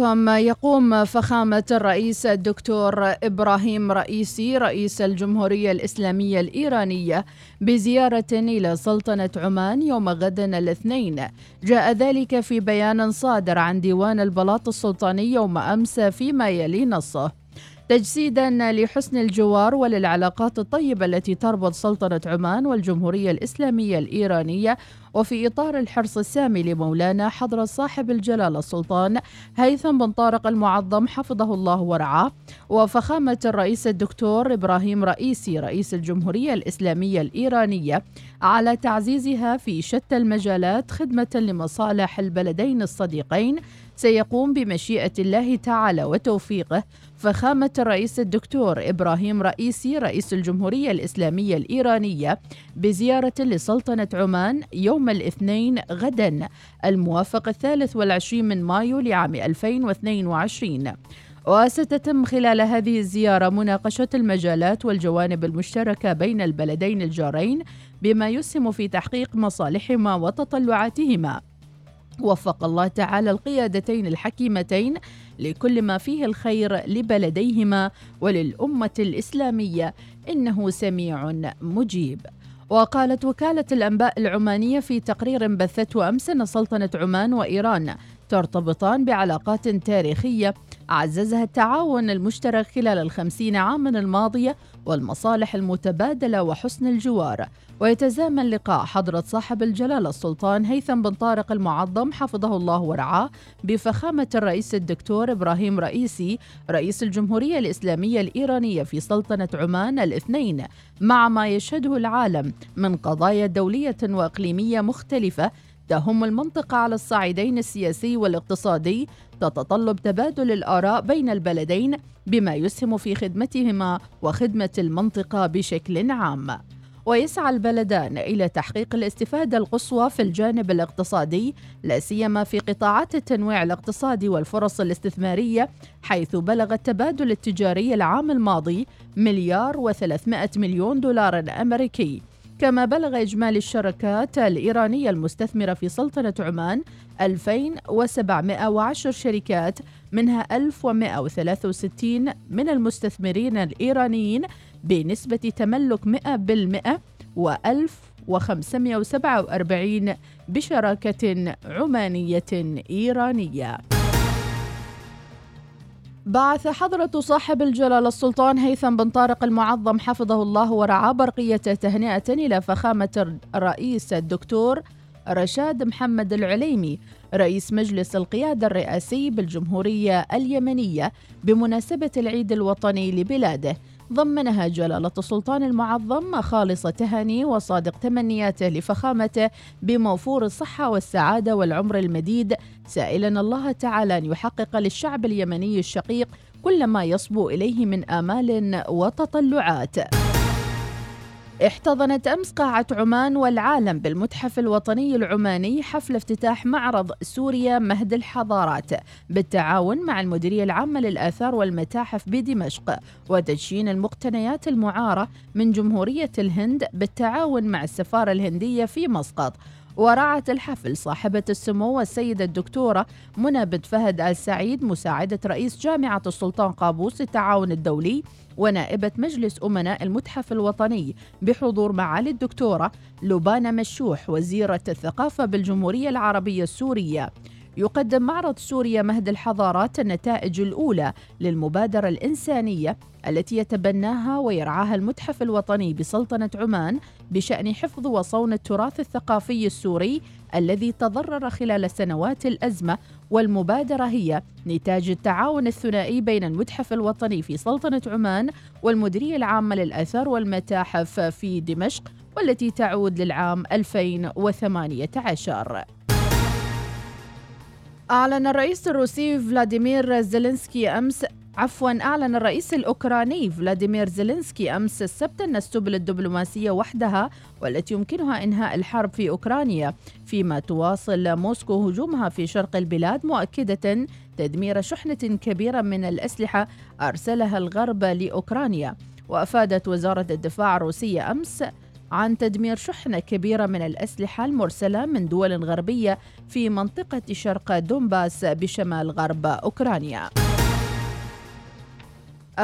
بكم يقوم فخامة الرئيس الدكتور إبراهيم رئيسي رئيس الجمهورية الإسلامية الإيرانية بزيارة إلى سلطنة عمان يوم غد الاثنين. جاء ذلك في بيان صادر عن ديوان البلاط السلطاني يوم أمس فيما يلي نصه. تجسيدا لحسن الجوار وللعلاقات الطيبة التي تربط سلطنة عمان والجمهورية الإسلامية الإيرانية وفي إطار الحرص السامي لمولانا حضرة صاحب الجلالة السلطان هيثم بن طارق المعظم حفظه الله ورعاه وفخامة الرئيس الدكتور إبراهيم رئيسي رئيس الجمهورية الإسلامية الإيرانية على تعزيزها في شتى المجالات خدمة لمصالح البلدين الصديقين سيقوم بمشيئة الله تعالى وتوفيقه فخامة الرئيس الدكتور إبراهيم رئيسي رئيس الجمهورية الإسلامية الإيرانية بزيارة لسلطنة عمان يوم الاثنين غدا الموافق الثالث والعشرين من مايو لعام 2022 وستتم خلال هذه الزيارة مناقشة المجالات والجوانب المشتركة بين البلدين الجارين بما يسهم في تحقيق مصالحهما وتطلعاتهما. وفق الله تعالى القيادتين الحكيمتين لكل ما فيه الخير لبلديهما وللأمة الإسلامية. إنه سميع مجيب. وقالت وكالة الأنباء العمانية في تقرير بثته أمس أن سلطنة عمان وإيران ترتبطان بعلاقات تاريخية عززها التعاون المشترك خلال الخمسين عاما الماضية والمصالح المتبادلة وحسن الجوار. ويتزامن لقاء حضرة صاحب الجلالة السلطان هيثم بن طارق المعظم حفظه الله ورعاه بفخامة الرئيس الدكتور إبراهيم رئيسي رئيس الجمهورية الإسلامية الإيرانية في سلطنة عمان الاثنين مع ما يشهده العالم من قضايا دولية وإقليمية مختلفة تهم المنطقة على الصعيدين السياسي والاقتصادي تتطلب تبادل الآراء بين البلدين بما يسهم في خدمتهما وخدمة المنطقة بشكل عام. ويسعى البلدان إلى تحقيق الاستفادة القصوى في الجانب الاقتصادي لا سيما في قطاعات التنويع الاقتصادي والفرص الاستثمارية حيث بلغ التبادل التجاري العام الماضي مليار و300 مليون دولار أمريكي كما بلغ إجمالي الشركات الإيرانية المستثمرة في سلطنة عمان 2710 شركات منها 1163 من المستثمرين الإيرانيين بنسبة تملك 100% و1547 بشراكة عمانية إيرانية. بعث حضرة صاحب الجلالة السلطان هيثم بن طارق المعظم حفظه الله ورعاه برقية تهنئة إلى فخامة الرئيس الدكتور رشاد محمد العليمي رئيس مجلس القيادة الرئاسي بالجمهورية اليمنية بمناسبة العيد الوطني لبلاده. ضمنها جلالة السلطان المعظم خالص تهاني وصادق تمنياته لفخامته بموفور الصحة والسعادة والعمر المديد سائلا الله تعالى أن يحقق للشعب اليمني الشقيق كل ما يصبو إليه من آمال وتطلعات. احتضنت أمس قاعة عمان والعالم بالمتحف الوطني العماني حفل افتتاح معرض سوريا مهد الحضارات بالتعاون مع المديرية العامة للآثار والمتاحف بدمشق وتدشين المقتنيات المعارة من جمهورية الهند بالتعاون مع السفارة الهندية في مسقط. ورعت الحفل صاحبة السمو السيدة الدكتورة منى بنت فهد آل سعيد مساعدة رئيس جامعة السلطان قابوس للتعاون الدولي ونائبة مجلس أمناء المتحف الوطني بحضور معالي الدكتورة لبانة مشوح وزيرة الثقافة بالجمهورية العربية السورية. يقدم معرض سوريا مهد الحضارات النتائج الأولى للمبادرة الإنسانية التي يتبناها ويرعاها المتحف الوطني بسلطنة عمان بشأن حفظ وصون التراث الثقافي السوري الذي تضرر خلال سنوات الأزمة والمبادرة هي نتاج التعاون الثنائي بين المتحف الوطني في سلطنة عمان والمديرية العامة للآثار والمتاحف في دمشق والتي تعود للعام 2018 أعلن الرئيس الروسي فلاديمير زيلينسكي أمس عفوا أعلن الرئيس الأوكراني فلاديمير زيلينسكي أمس السبت أن السبل الدبلوماسية وحدها والتي يمكنها إنهاء الحرب في أوكرانيا فيما تواصل موسكو هجومها في شرق البلاد مؤكدة تدمير شحنة كبيرة من الأسلحة أرسلها الغرب لأوكرانيا وأفادت وزارة الدفاع الروسية أمس عن تدمير شحنة كبيرة من الأسلحة المرسلة من دول غربية في منطقة شرق دونباس بشمال غرب أوكرانيا.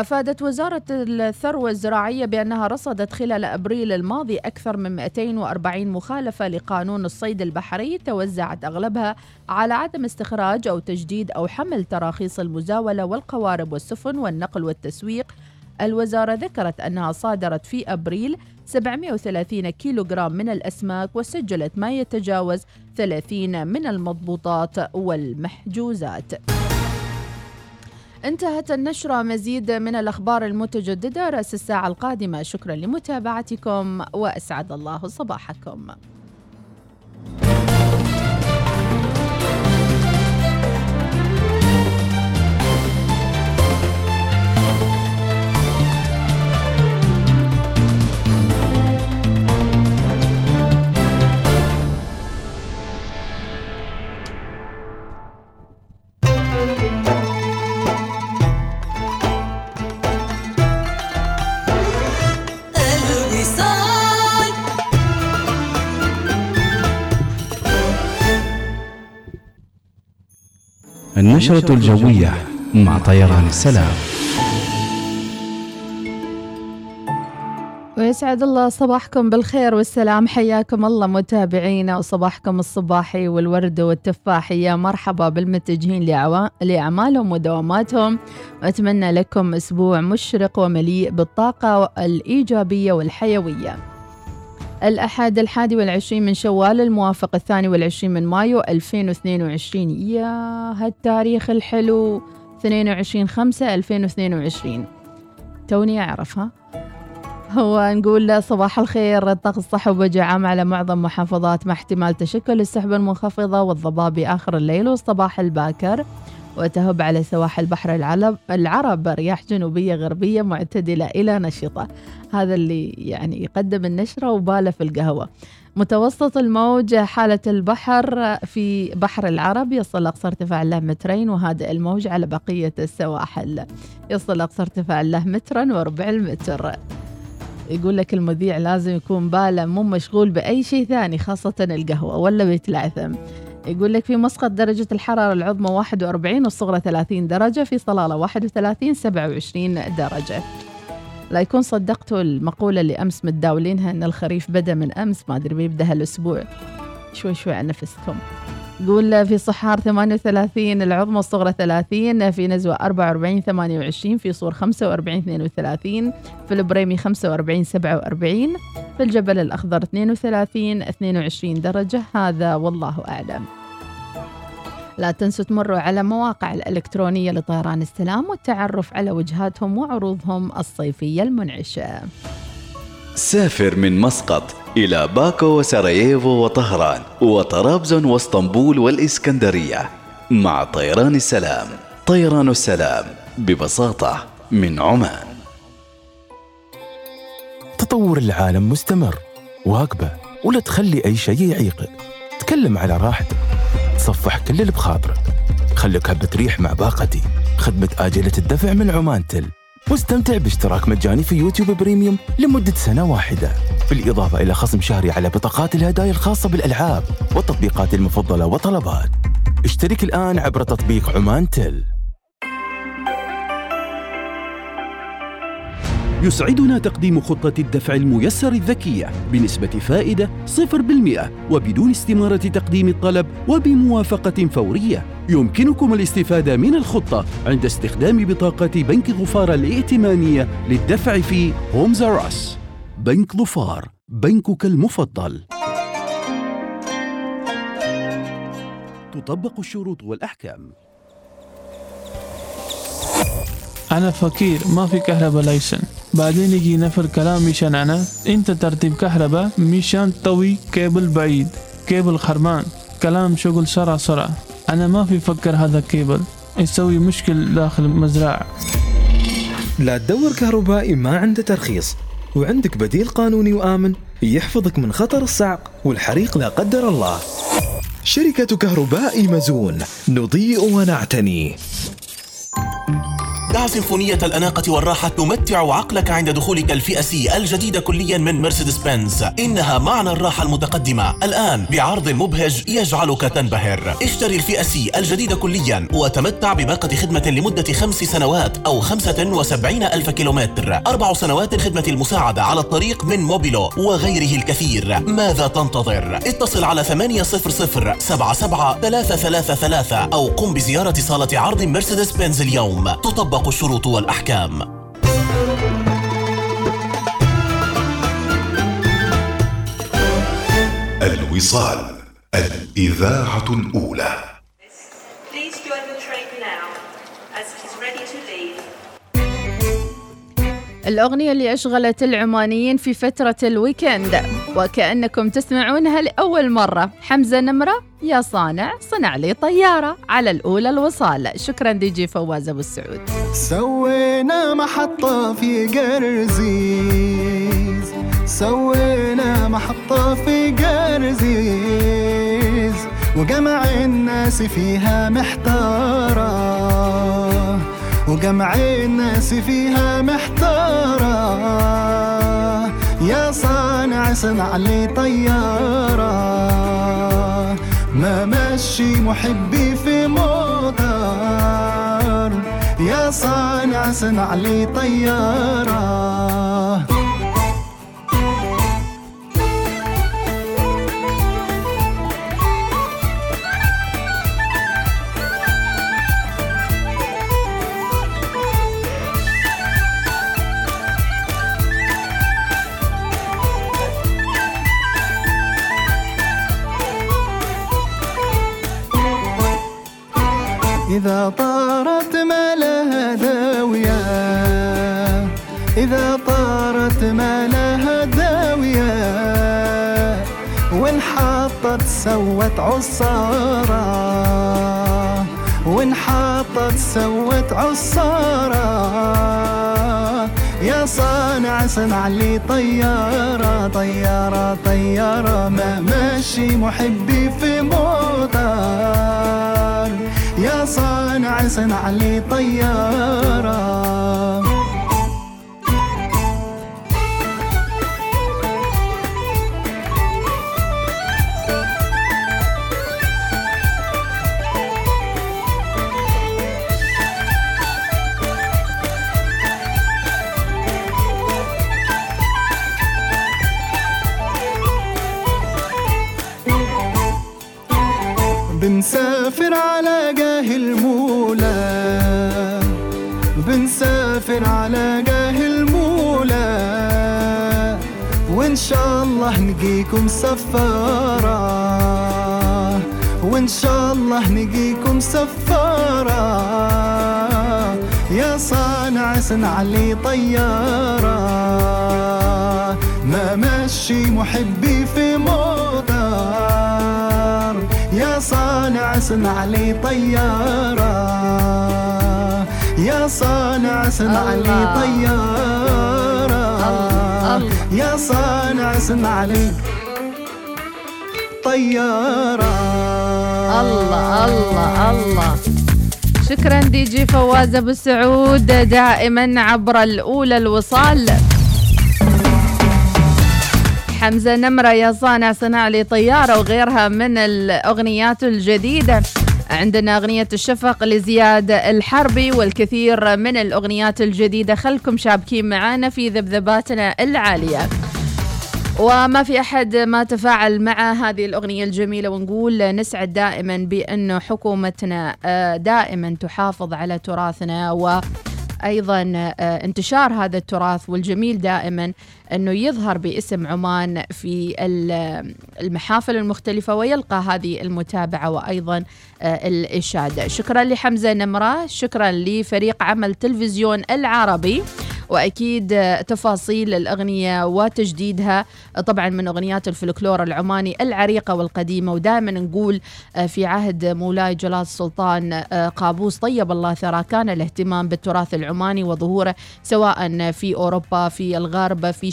أفادت وزارة الثروة الزراعية بأنها رصدت خلال أبريل الماضي أكثر من 240 مخالفة لقانون الصيد البحري توزعت أغلبها على عدم استخراج أو تجديد أو حمل تراخيص المزاولة والقوارب والسفن والنقل والتسويق الوزارة ذكرت أنها صادرت في أبريل 730 كيلوغرام من الأسماك وسجلت ما يتجاوز 30 من المضبوطات والمحجوزات. انتهت النشرة مزيد من الأخبار المتجددة رأس الساعة القادمة. شكرا لمتابعتكم وأسعد الله صباحكم. النشرة الجوية مع طيران السلام. ويسعد الله صباحكم بالخير والسلام. حياكم الله متابعينا وصباحكم الصباحي والورد والتفاح يا مرحبا بالمتجهين لأعمالهم ودواماتهم. وأتمنى لكم أسبوع مشرق ومليء بالطاقة الإيجابية والحيوية. الأحد الحادي والعشرين من شوال الموافق الثاني والعشرين من مايو 2022 يا هالتاريخ الحلو 22 5 2022 توني أعرفها هو نقول صباح الخير الطقس صحو عام على معظم محافظات مع احتمال تشكل السحب المنخفضة والضباب آخر الليل والصباح الباكر. وتهب على سواحل بحر العرب, العرب رياح جنوبية غربية معتدلة إلى نشطة. هذا اللي يعني يقدم النشرة وباله في القهوة. متوسط الموج حالة البحر في بحر العرب يصل أقصى ارتفاع له مترين وهادئ الموج على بقية السواحل. يصل أقصى ارتفاع له مترا وربع المتر. يقول لك المذيع لازم يكون باله مو مشغول بأي شيء ثاني خاصة القهوة ولا بيتلعثم يقول لك في مسقط درجة الحرارة العظمى 41 والصغرى 30 درجة في صلالة 31 27 درجة. لا يكون صدقتوا المقولة اللي أمس متداولينها أن الخريف بدأ من أمس ما أدري بيبدأ هالأسبوع شوي شوي عن نفسكم. قول في صحار 38 العظمى الصغرى 30 في نزوة 44 28 في صور 45 32 في البريمي 45 47 في الجبل الأخضر 32 22 درجة. هذا والله أعلم. لا تنسوا تمروا على مواقع الإلكترونية لطيران السلام والتعرف على وجهاتهم وعروضهم الصيفية المنعشة. سافر من مسقط إلى باكو وسراييفو وطهران وطرابزون واسطنبول والإسكندرية مع طيران السلام. طيران السلام ببساطة من عمان. تطور العالم مستمر. واقبة ولا تخلي أي شيء يعيقك. تكلم على راحتك. تصفح كل اللي بخاطرك. خلك هبة ريح مع باقتي. خدمة آجلة الدفع من عمان تل. واستمتع باشتراك مجاني في يوتيوب بريميوم لمدة سنة واحدة. بالإضافة إلى خصم شهري على بطاقات الهدايا الخاصة بالألعاب والتطبيقات المفضلة وطلبات اشترك الآن عبر تطبيق عمان تل. يسعدنا تقديم خطة الدفع الميسر الذكية بنسبة فائدة 0% وبدون استمارة تقديم الطلب وبموافقة فورية. يمكنكم الاستفادة من الخطة عند استخدام بطاقة بنك ظفار الائتمانية للدفع في هومز راس. بنك ظفار، بنكك المفضل. تطبق الشروط والأحكام. أنا فقير ما في كهرباء license بعدين يجي نفر كلام مشان أنا أنت ترتيب كهرباء مشان طوي كيبل بعيد. كيبل خربان كلام شغل سرع سرع. أنا ما في فكر هذا كيبل. يسوي مشكل داخل المزرعة. لا تدور كهربائي ما عنده ترخيص. وعندك بديل قانوني وآمن يحفظك من خطر الصعق والحريق لا قدر الله. شركة كهرباء مزون. نضيء ونعتني. دع سيمفونية الأناقة والراحة تمتع عقلك عند دخولك الفئة سي الجديدة كليا من مرسيدس بنز إنها معنى الراحة المتقدمة. الآن بعرض مبهج يجعلك تنبهر. اشتري الفئة سي الجديدة كليا وتمتع بباقة خدمة لمدة خمس سنوات أو خمسة وسبعين ألف كيلومتر. أربع سنوات خدمة المساعدة على الطريق من موبيلو وغيره الكثير. ماذا تنتظر؟ اتصل على 800 77 333 أو قم بزيارة صالة عرض مرسيدس بنز اليوم. تطبق الشروط والأحكام. الوصال الإذاعة الأولى. الأغنية اللي أشغلت العمانيين في فترة الويكند. وكأنكم تسمعونها لأول مرة. حمزة نمرة يا صانع صنع لي طيارة. على الأولى الوصال. شكرا دي جي فواز أبو السعود. سوينا محطة في قرزيز سوينا محطة في قرزيز وجمع الناس فيها محتارة. وجمع الناس فيها محتارة. يا صانع صنع لي طيارة. ما مشي محبي في موتر. يا صانع صنع لي طيارة. إذا طارت ما لها داوية إذا طارت ما لها داوية وانحطت سوت عصارة وانحطت سوت عصارة. يا صانع صنع لي طيارة طيارة طيارة ما ماشي محبي في موتر. يا صانع صنع لي طيارة. بنسافر على جاه المولى. وإن شاء الله نجيكم سفارة. وإن شاء الله نجيكم سفارة. يا صانع صنع لي طيارة. ما مشي محبي في موتر. يا صانع صنع لي طيارة. يا صانع صنع لي. طيارة. الله. يا صانع صنع لي طيارة. الله الله الله. شكرا دي جي فواز أبو سعود دائما عبر الأولى الوصال. حمزة نمرة يا صانع صنع لي طيارة وغيرها من الأغنيات الجديدة. عندنا أغنية الشفق لزياد الحربي والكثير من الأغنيات الجديدة. خلكم شابكين معانا في ذبذباتنا العالية. وما في أحد ما تفاعل مع هذه الأغنية الجميلة ونقول نسعد دائما بأنه حكومتنا آه، دائما تحافظ على تراثنا و أيضا آه، انتشار هذا التراث والجميل دائما أنه يظهر باسم عمان في ال- المحافل المختلفة ويلقى هذه المتابعة وأيضا آه، الاشاده. شكرا لحمزة نمرة، شكرا لفريق عمل تلفزيون العربي وأكيد تفاصيل الأغنية وتجديدها طبعا من أغنيات الفلكلور العماني العريقة والقديمة ودائما نقول آه، في عهد مولاي جلال السلطان آه، قابوس طيب الله ثراه كان الاهتمام بالتراث العماني وظهوره سواء في أوروبا في الغرب في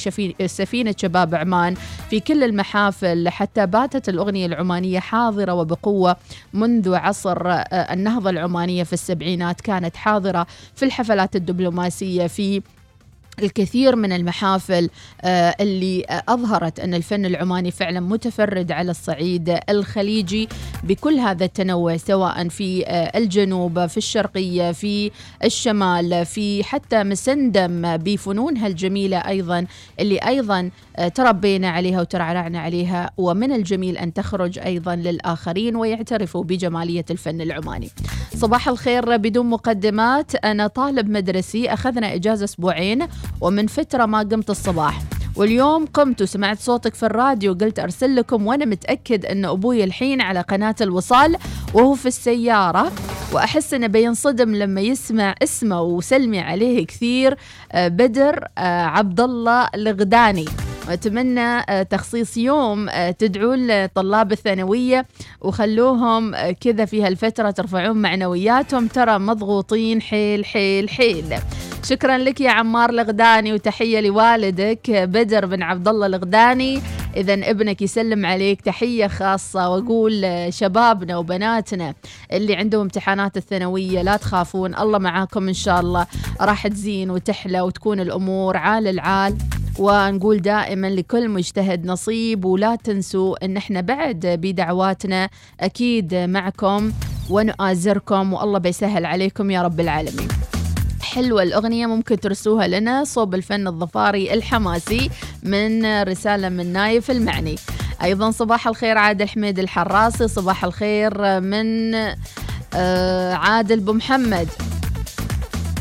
سفينة شباب عمان في كل المحافل حتى باتت الأغنية العمانية حاضرة وبقوة منذ عصر آه، النهضة العمانية في السبعينات كانت حاضرة في الحفلات الدبلوماسية في الكثير من المحافل آه، اللي أظهرت أن الفن العماني فعلا متفرد على الصعيد الخليجي بكل هذا التنوع سواء في آه، الجنوب في الشرقية في الشمال في حتى مسندم بفنونها الجميلة أيضا اللي أيضا آه، تربينا عليها وترعرعنا عليها ومن الجميل أن تخرج أيضا للآخرين ويعترفوا بجمالية الفن العماني. صباح الخير بدون مقدمات. أنا طالب مدرسي أخذنا إجازة أسبوعين ومن فترة ما قمت الصباح. واليوم قمت وسمعت صوتك في الراديو قلت أرسل لكم وأنا متأكد أن أبوي الحين على قناة الوصال وهو في السيارة. وأحس أنه بينصدم لما يسمع اسمه وسلمي عليه كثير آه، بدر آه، عبد الله الغداني. وأتمنى آه، تخصيص يوم تدعون لطلاب الثانوية وخلوهم كذا في هالفترة ترفعون معنوياتهم ترى مضغوطين حيل حيل حيل. شكرا لك يا عمار الغداني وتحية لوالدك بدر بن عبد الله الغداني. اذا ابنك يسلم عليك تحية خاصة وأقول شبابنا وبناتنا اللي عندهم امتحانات الثانوية لا تخافون الله معاكم إن شاء الله. راح تزين وتحلى وتكون الأمور عال العال. ونقول دائما لكل مجتهد نصيب ولا تنسوا إن إحنا بعد بدعواتنا أكيد معكم ونؤازركم والله بيسهل عليكم يا رب العالمين. حلوة الأغنية ممكن ترسوها لنا صوب الفن الظفاري الحماسي من رسالة من نايف المعني. أيضا صباح الخير عادل حميد الحراسي صباح الخير من آه، عادل بو محمد.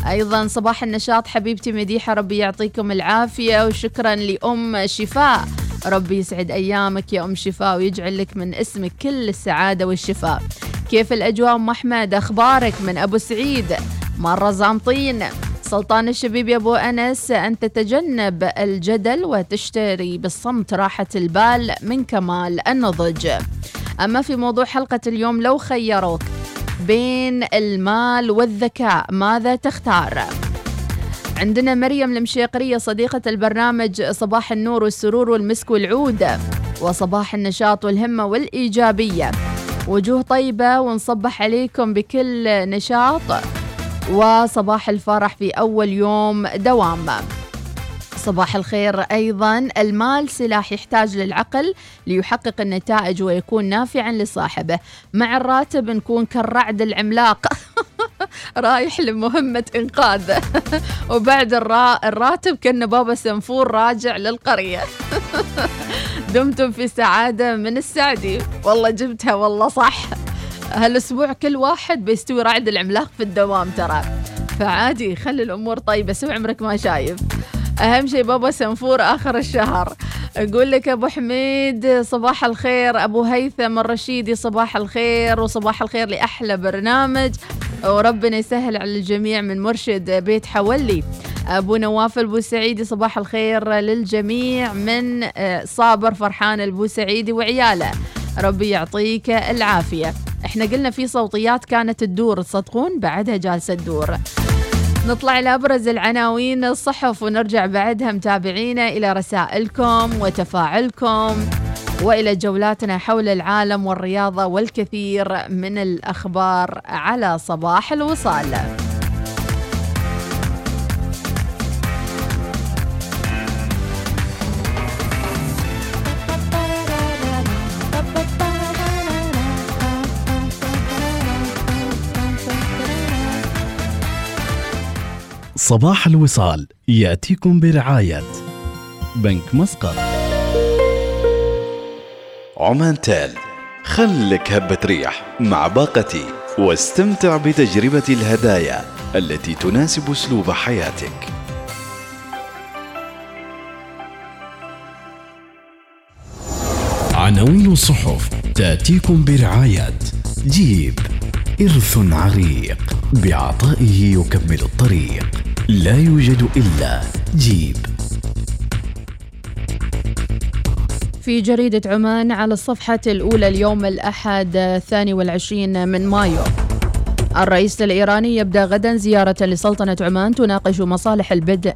أيضا صباح النشاط حبيبتي مديحة ربي يعطيكم العافية وشكرا لأم شفاء. ربي يسعد أيامك يا أم شفاء ويجعل لك من اسمك كل السعادة والشفاء. كيف الأجواء أم أحمد؟ أخبارك من أبو سعيد؟ مرة زامطين سلطان الشبيب يا أبو أنس أن تتجنب الجدل وتشتري بالصمت راحة البال من كمال النضج. أما في موضوع حلقة اليوم لو خيروك بين المال والذكاء ماذا تختار؟ عندنا مريم المشيقرية صديقة البرنامج صباح النور والسرور والمسك والعود وصباح النشاط والهمة والإيجابية. وجوه طيبة ونصبح عليكم بكل نشاط وصباح الفرح في أول يوم دوام صباح الخير أيضا. المال سلاح يحتاج للعقل ليحقق النتائج ويكون نافعا لصاحبه. مع الراتب نكون كالرعد العملاق. رايح لمهمة إنقاذ. وبعد الراتب كأن بابا سنفور راجع للقرية. دمتم في سعادة من السعدي. والله جبتها والله صح. هالأسبوع كل واحد بيستوي رعد العملاق في الدوام ترى. فعادي خلي الأمور طيبة سوي عمرك ما شايف. أهم شيء بابا سنفور آخر الشهر. أقول لك أبو حميد صباح الخير. أبو هيثم الرشيدي صباح الخير. وصباح الخير لأحلى برنامج. وربنا يسهل على الجميع من مرشد بيت حولي. أبو نواف البوسعيدي صباح الخير للجميع. من آه، صابر فرحان البوسعيدي وعياله. ربي يعطيك العافية. إحنا قلنا في صوتيات كانت تدور تصدقون؟ بعدها جالسة تدور. نطلع لأبرز العناوين الصحف ونرجع بعدها متابعينا إلى رسائلكم وتفاعلكم وإلى جولاتنا حول العالم والرياضة والكثير من الأخبار على صباح الوصال. صباح الوصال يأتيكم برعاية بنك مسقط. عمان تال خلك هبة ريح مع باقتي واستمتع بتجربة الهدايا التي تناسب أسلوب حياتك. عناوين الصحف تأتيكم برعاية. جيب إرث عريق بعطائه يكمل الطريق. لا يوجد إلا جيب. في جريدة عمان على الصفحة الأولى اليوم الأحد الثاني والعشرين من مايو. الرئيس الإيراني يبدأ غدا زيارة لسلطنة عمان تناقش مصالح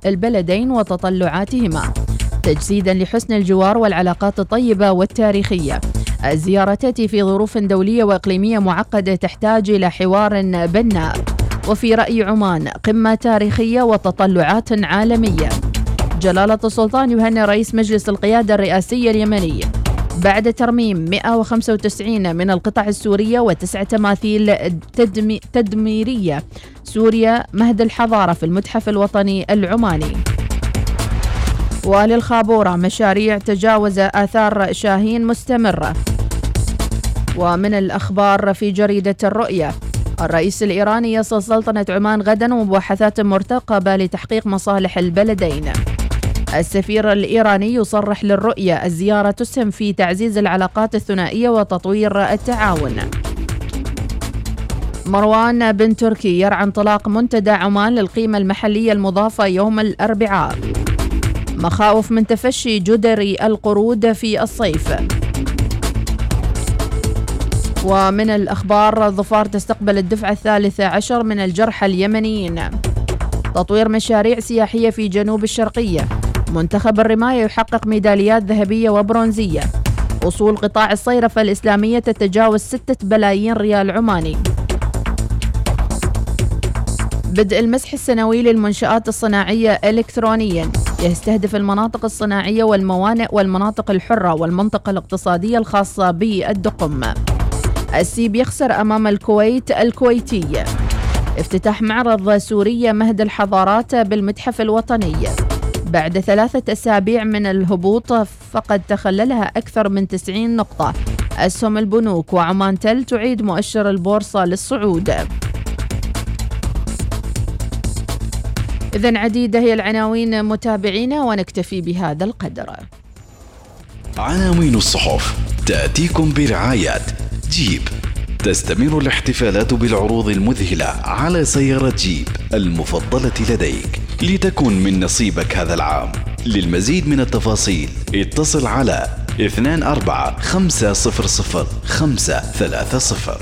البلدين وتطلعاتهما تجسيدا لحسن الجوار والعلاقات الطيبة والتاريخية. الزيارة تأتي في ظروف دولية وإقليمية معقدة تحتاج إلى حوار بناء. وفي رأي عمان قمة تاريخية وتطلعات عالمية. جلالة السلطان يهنئ رئيس مجلس القيادة الرئاسي اليمني. بعد ترميم 195 من القطع السورية وتسع تماثيل تدمي تدميرية سوريا مهد الحضارة في المتحف الوطني العماني. وللخابورة مشاريع تجاوز آثار شاهين مستمرة. ومن الأخبار في جريدة الرؤية الرئيس الإيراني يصل سلطنة عمان غدا ومباحثات مرتقبة لتحقيق مصالح البلدين. السفير الإيراني يصرح للرؤية الزيارة تسهم في تعزيز العلاقات الثنائية وتطوير التعاون. مروان بن تركي يرعى انطلاق منتدى عمان للقيمة المحلية المضافة يوم الأربعاء. مخاوف من تفشي جدري القرود في الصيف. ومن الأخبار ظفار تستقبل الدفعة الثالثة عشر من الجرحى اليمنيين. تطوير مشاريع سياحية في جنوب الشرقية. منتخب الرماية يحقق ميداليات ذهبية وبرونزية. أصول قطاع الصيرفة الإسلامية تتجاوز ستة بلايين ريال عماني. بدء المسح السنوي للمنشآت الصناعية إلكترونيا. يستهدف المناطق الصناعية والموانئ والمناطق الحرة والمنطقة الاقتصادية الخاصة بالدقم. السيب يخسر أمام الكويت الكويتي. افتتاح معرض سوريا مهد الحضارات بالمتحف الوطني. بعد ثلاثة أسابيع من الهبوط فقد تخللها أكثر من 90 نقطة. أسهم البنوك وعمان تل تعيد مؤشر البورصة للصعود. إذا عديدة هي العناوين متابعينا ونكتفي بهذا القدر. عناوين الصحف تأتيكم برعاية جيب. تستمر الاحتفالات بالعروض المذهلة على سيارة جيب المفضلة لديك لتكن من نصيبك هذا العام. للمزيد من التفاصيل اتصل على 24 500 530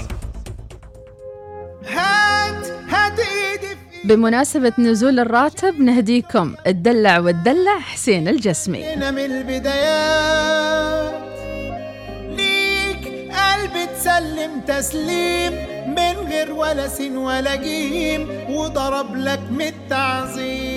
هات هات إيدي في بمناسبة نزول الراتب نهديكم الدلع والدلع حسين الجسمي. من البدايات. تسلم تسليم من غير ولا سين ولا جيم وضرب لك من التعظيم.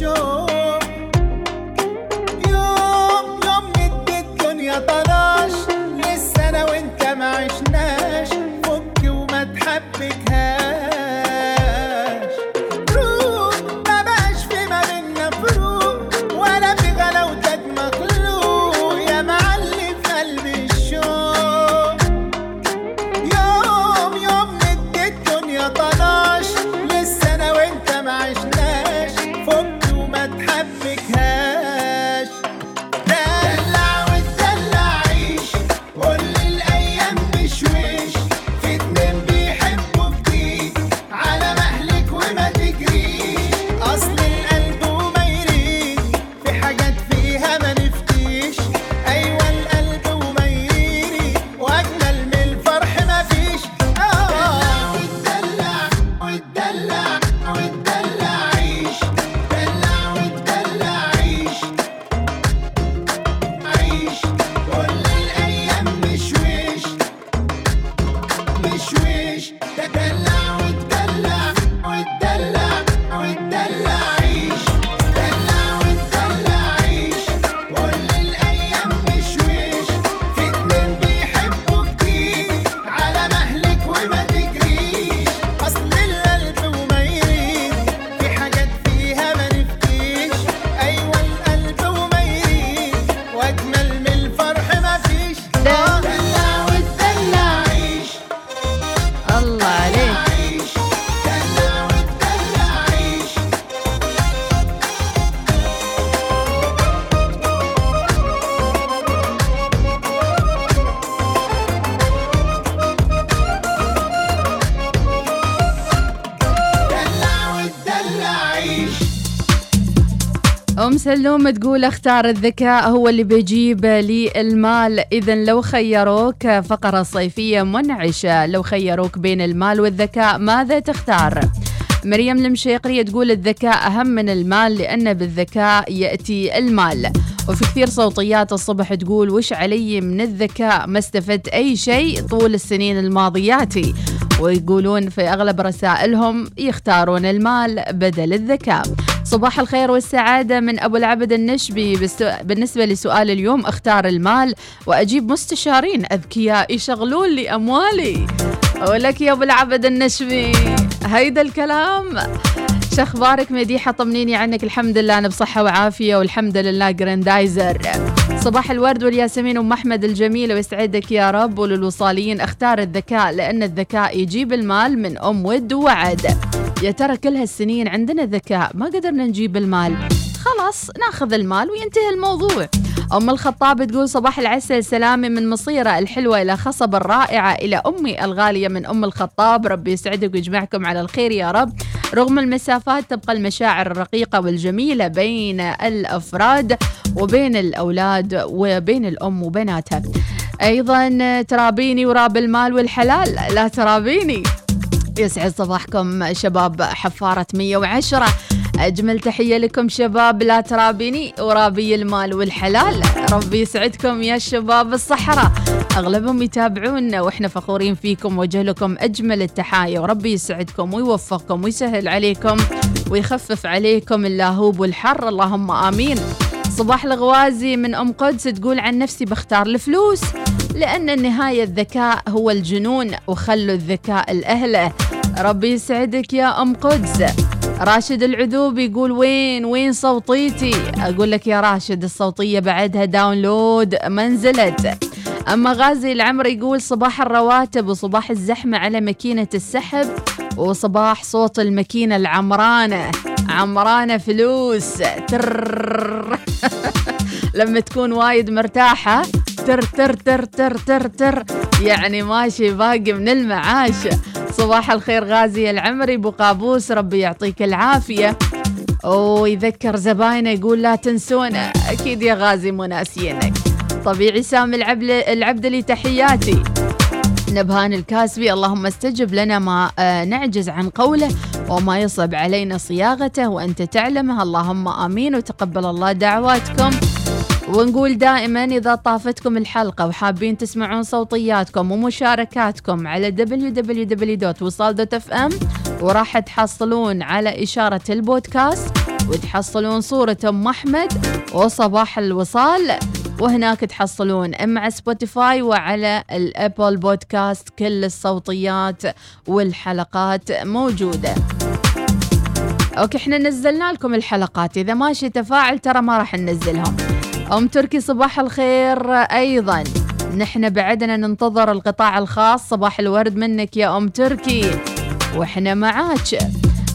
show. سلوم تقول اختار الذكاء هو اللي بيجيب لي المال. اذا لو خيروك فقرة صيفية منعشة لو خيروك بين المال والذكاء ماذا تختار؟ مريم المشيقرية تقول الذكاء أهم من المال لأن بالذكاء يأتي المال. وفي كثير صوتيات الصبح تقول وش علي من الذكاء؟ ما استفدت أي شيء طول السنين الماضياتي ويقولون في أغلب رسائلهم يختارون المال بدل الذكاء. صباح الخير والسعادة من أبو العبد النشبي بالنسبة لسؤال اليوم اختار المال وأجيب مستشارين أذكياء يشغلون لي أموالي. ولك يا أبو العبد النشبي هيدا الكلام. شخبارك مديحة؟ طمنيني عنك. الحمد لله أنا بصحة وعافية والحمد لله جراندايزر. صباح الورد والياسمين أم أحمد الجميلة ويسعدك يا رب وللوصاليين أختار الذكاء لأن الذكاء يجيب المال من أم ود ووعد يا ترى كل هالسنين عندنا ذكاء ما قدرنا نجيب المال. خلاص ناخذ المال وينتهي الموضوع. أم الخطاب تقول صباح العسل سلامي من مصيرة الحلوة إلى خصب الرائعة إلى أمي الغالية من أم الخطاب. ربي يسعدك ويجمعكم على الخير يا رب. رغم المسافات تبقى المشاعر الرقيقة والجميلة بين الأفراد وبين الأولاد وبين الأم وبناتها. أيضا ترابيني وراب المال والحلال؟ لا ترابيني. يسعد صباحكم شباب حفارة 110 أجمل تحية لكم شباب لا ترابيني ورابي المال والحلال. ربي يسعدكم يا شباب الصحراء. أغلبهم يتابعونا وإحنا فخورين فيكم وجه لكم أجمل التحايا. وربي يسعدكم ويوفقكم ويسهل عليكم ويخفف عليكم اللاهوب والحر. اللهم آمين. صباح الغوازي من أم قدس تقول عن نفسي بختار الفلوس لأن النهاية الذكاء هو الجنون وخلوا الذكاء الأهله ربي يسعدك يا أم قدس. راشد العذوب يقول وين وين صوتيتي؟ أقول لك يا راشد الصوتية بعدها داونلود ما نزلت أما غازي العمر يقول صباح الرواتب وصباح الزحمة على ماكينة السحب وصباح صوت الماكينة العمرانة. عمرانة فلوس. تر لما تكون وايد مرتاحة. تر تر تر تر تر تر. يعني ماشي باقي من المعاش. صباح الخير غازي العمري أبو قابوس ربي يعطيك العافية. ويذكر زباينه يقول لا تنسونا أكيد يا غازي مو ناسينك طبيعي سامي العبد العبدلي تحياتي. نبهان الكاسبي اللهم استجب لنا ما آه، نعجز عن قوله وما يصعب علينا صياغته وأنت تعلمه. اللهم آمين وتقبل الله دعواتكم. ونقول دائما إذا طافتكم الحلقة وحابين تسمعون صوتياتكم ومشاركاتكم على www.وصال.fm وراح تحصلون على إشارة البودكاست وتحصلون صورة أم أحمد وصباح الوصال. وهناك تحصلون مع Spotify وعلى ال Apple Podcast. كل الصوتيات والحلقات موجودة. أوكي إحنا نزلنا لكم الحلقات. إذا ماشي تفاعل ترى ما راح ننزلهم. أم تركي صباح الخير أيضا. نحن بعدنا ننتظر القطاع الخاص. صباح الورد منك يا أم تركي وإحنا معاك.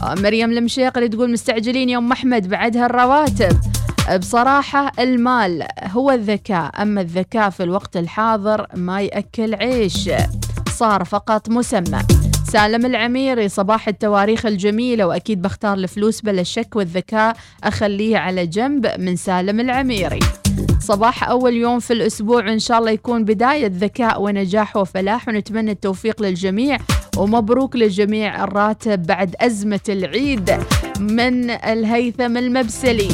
مريم المشيقري تقول مستعجلين يا أم أحمد بعدها الرواتب. بصراحة المال هو الذكاء أما الذكاء في الوقت الحاضر ما يأكل عيش. صار فقط مسمى. سالم العميري صباح التواريخ الجميلة وأكيد بختار الفلوس بلا شك والذكاء أخليه على جنب من سالم العميري. صباح أول يوم في الأسبوع إن شاء الله يكون بداية ذكاء ونجاح وفلاح ونتمنى التوفيق للجميع ومبروك للجميع الراتب بعد أزمة العيد من الهيثم المبسلي.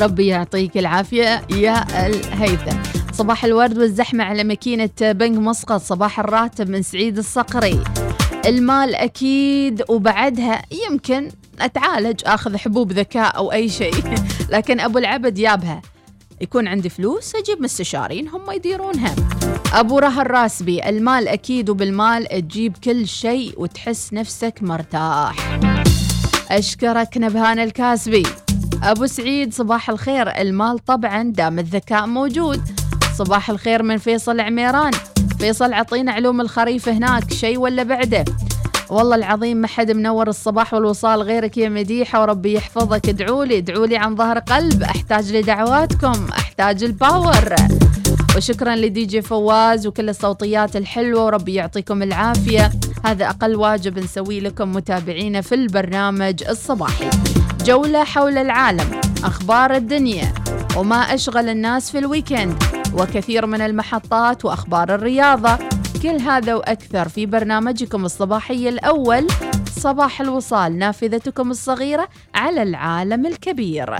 ربي يعطيك العافية يا الهيثم. صباح الورد والزحمة على ماكينة بنك مسقط صباح الراتب من سعيد الصقري. المال أكيد وبعدها يمكن أتعالج أخذ حبوب ذكاء أو أي شيء. لكن أبو العبد يابها. يكون عندي فلوس أجيب مستشارين هم يديرونها. أبو رها الراسبي المال أكيد وبالمال تجيب كل شيء وتحس نفسك مرتاح. أشكرك نبهان الكاسبي. أبو سعيد صباح الخير. المال طبعا دام الذكاء موجود. صباح الخير من فيصل عميران. فيصل عطينا علوم الخريف هناك شيء ولا بعده؟ والله العظيم ما حد منور الصباح والوصال غيرك يا مديحة وربي يحفظك. ادعوا لي ادعوا لي عن ظهر قلب. أحتاج لدعواتكم أحتاج ال power. وشكرا لدي جي فواز وكل الصوتيات الحلوة وربي يعطيكم العافية. هذا أقل واجب نسويه لكم متابعينا في البرنامج الصباحي. جولة حول العالم أخبار الدنيا وما أشغل الناس في الويكند. وكثير من المحطات وأخبار الرياضة. كل هذا وأكثر في برنامجكم الصباحي الأول. صباح الوصال نافذتكم الصغيرة على العالم الكبير.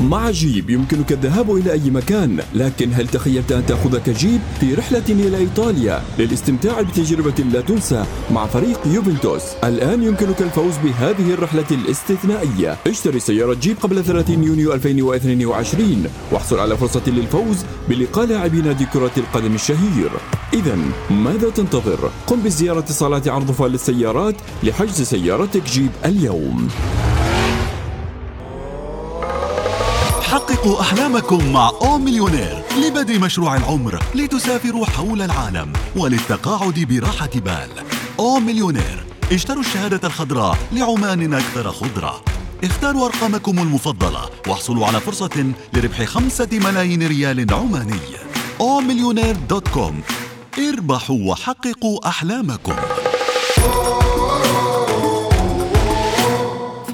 مع جيب يمكنك الذهاب إلى أي مكان لكن هل تخيلت أن تأخذك جيب في رحلة إلى إيطاليا للاستمتاع بتجربة لا تنسى مع فريق يوفنتوس؟ الآن يمكنك الفوز بهذه الرحلة الاستثنائية. اشتري سيارة جيب قبل 30 يونيو 2022 واحصل على فرصة للفوز بلقاء لاعبي نادي كرة القدم الشهير. إذا ماذا تنتظر؟ قم بزيارة صالات عرض فال للسيارات لحجز سيارتك جيب اليوم. حققوا أحلامكم مع أو مليونير لبدء مشروع العمر لتسافروا حول العالم وللتقاعد براحة بال. O Millionaire اشتروا الشهادة الخضراء لعمان أكثر خضرة. اختاروا أرقامكم المفضلة واحصلوا على فرصة لربح خمسة ملايين ريال عماني. O Millionaire dot com. اربحوا وحققوا أحلامكم.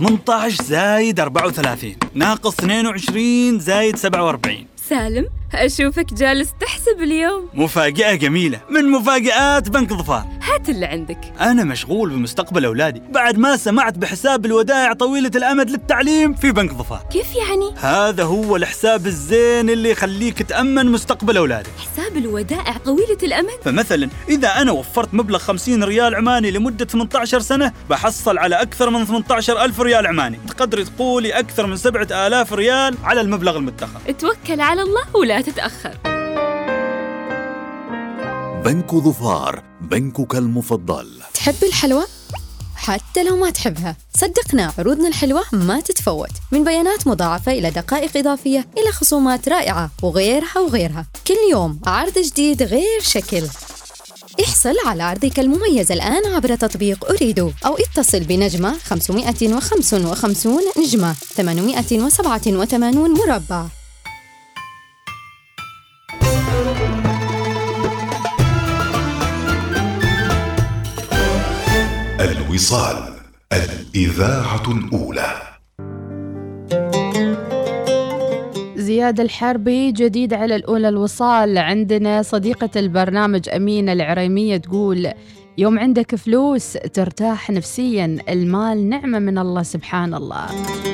18 زايد 34 ناقص 22 زايد 47 سالم أشوفك جالس تحسب اليوم. مفاجأة جميلة من مفاجآت بنك ظفار. هات اللي عندك. أنا مشغول بمستقبل أولادي. بعد ما سمعت بحساب الودائع طويلة الأمد للتعليم في بنك ظفار. كيف يعني؟ هذا هو الحساب الزين اللي يخليك تأمن مستقبل أولادك حساب الودائع طويلة الأمد؟ فمثلا إذا أنا وفرت مبلغ 50 ريال عماني لمدة 18 سنة بحصل على أكثر من 18 ألف ريال عماني. تقدري تقولي أكثر من 7000 ريال على المبلغ المدخر توكل على الله ولا تتأخر بنك ظفار بنكك المفضل. تحب الحلوى؟ حتى لو ما تحبها. صدقنا عروضنا الحلوة ما تتفوت. من بيانات مضاعفة إلى دقائق إضافية إلى خصومات رائعة وغيرها وغيرها. كل يوم عرض جديد غير شكل. احصل على عرضك المميز الآن عبر تطبيق أريدو أو اتصل بنجمة 555 نجمة 887 مربع. الوصال الإذاعة الأولى. زياد الحربي جديد على الأولى الوصال. عندنا صديقة البرنامج أمينة العريمية تقول يوم عندك فلوس ترتاح نفسيا المال نعمة من الله سبحان الله.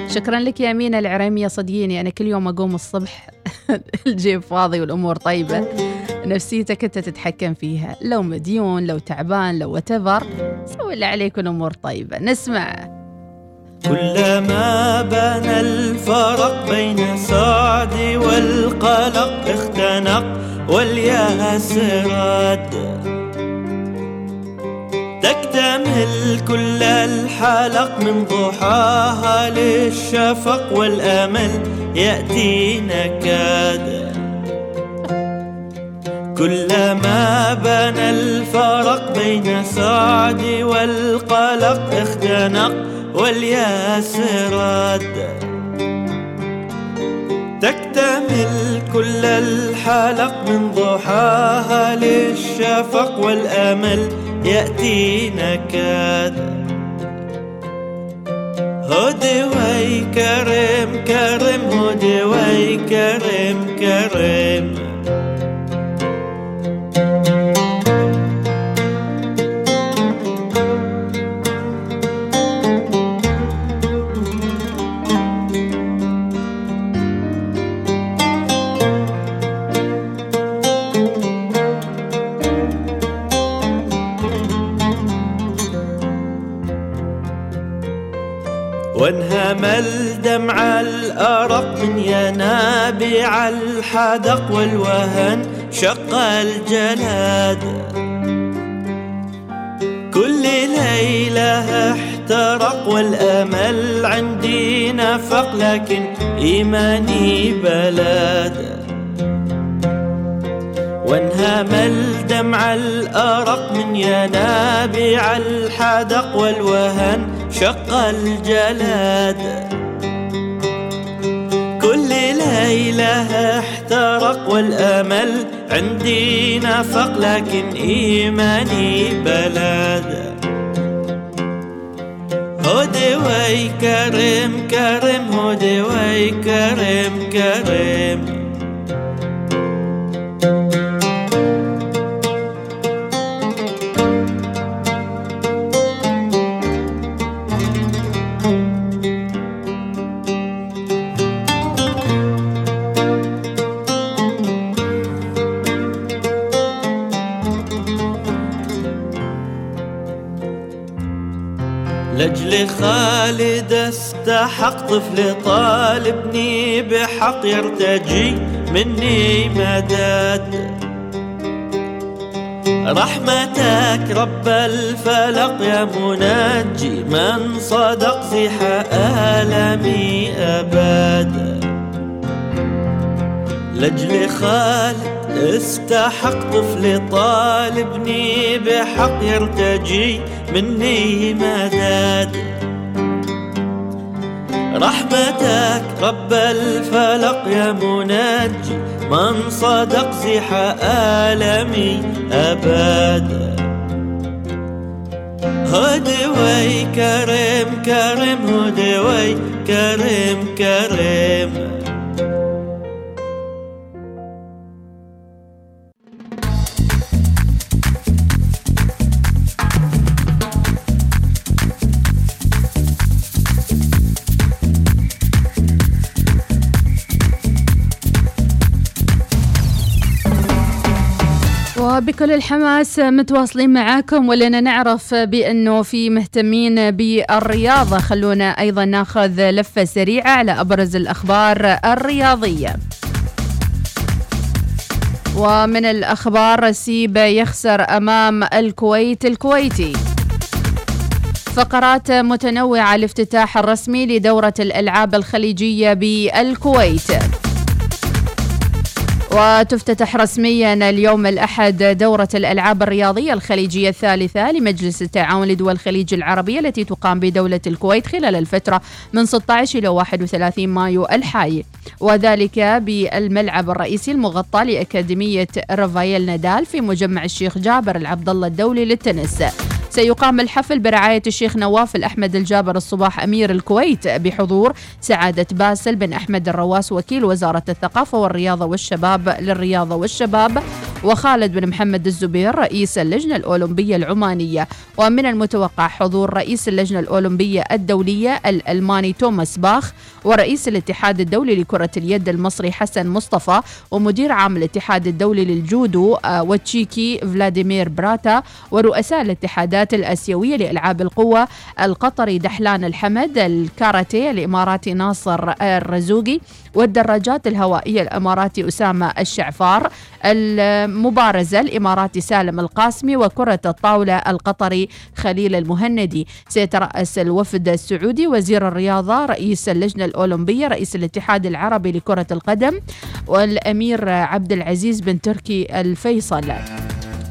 شكرا لك يا أمينة العريمية صدقيني أنا كل يوم أقوم الصبح الجيب فاضي والأمور طيبة. نفسيتك أنت تتحكم فيها. لو مديون لو تعبان لو وتفر سوي اللي عليك والأمور طيبة. نسمع. كلما بان الفرق بين السعد والقلق اختنق والياس راد تكتمل كل الحلق من ضحاها للشفق والأمل يأتي نكاد كلما بان الفرق بين سعد والقلق اختنق والياس راد تكتمل كل الحلق من ضحاها للشفق والأمل يأتي نكاد هدي وي كرم كرم هدي وي كرم كرم وانهمل الدمع الأرق من ينابيع الحدق والوهن شق الجلاد كل ليلة احترق والأمل عندي نفق لكن إيماني بلاد. وانهمل دمع الأرق من ينابيع الحدق والوهن شق الجلاد. كل ليلة احترق والأمل عندي نفق لكن إيماني بلد هودي وي كرم هودي وي كرم كرم. لأجل خالد استحق طفل طالبني بحق يرتجي مني مدد. رحمتك رب الفلق يا منجي من صدق زح آلامي أبد. لأجل خالد استحق طفل طالبني بحق يرتجي مني مدد رحمتك رب الفلق يا منجي من صدق زح آلامي أبدا هدي وي كرم كرم هدي وي كرم وبكل الحماس متواصلين معاكم ولنا نعرف بأنه في مهتمين بالرياضة. خلونا أيضا ناخذ لفة سريعة على أبرز الأخبار الرياضية. ومن الأخبار سيب يخسر أمام الكويت الكويتي. فقرات متنوعة الافتتاح الرسمي لدورة الألعاب الخليجية بالكويت. وتفتتح رسميا اليوم الأحد دورة الألعاب الرياضية الخليجية الثالثة لمجلس التعاون لدول الخليج العربية التي تقام بدولة الكويت خلال الفترة من 16 إلى 31 مايو الحالي وذلك بالملعب الرئيسي المغطى لأكاديمية رافائيل نادال في مجمع الشيخ جابر العبد الله الدولي للتنس. سيقام الحفل برعاية الشيخ نواف الأحمد الجابر الصباح أمير الكويت بحضور سعادة باسل بن أحمد الرواس وكيل وزارة الثقافة والرياضة والشباب للرياضة والشباب. وخالد بن محمد الزبير رئيس اللجنة الأولمبية العمانية ومن المتوقع حضور رئيس اللجنة الأولمبية الدولية الألماني توماس باخ ورئيس الاتحاد الدولي لكرة اليد المصري حسن مصطفى ومدير عام الاتحاد الدولي للجودو آه، وتشيكي فلاديمير براتا ورؤساء الاتحادات الآسيوية لألعاب القوة القطري دحلان الحمد الكاراتيه الإماراتي ناصر الرزوقي والدراجات الهوائية الإماراتي أسامة الشعفار المبارزة الإماراتي سالم القاسمي وكرة الطاولة القطري خليل المهندي. سيترأس الوفد السعودي وزير الرياضة رئيس اللجنة الأولمبية رئيس الاتحاد العربي لكرة القدم والأمير عبد العزيز بن تركي الفيصل.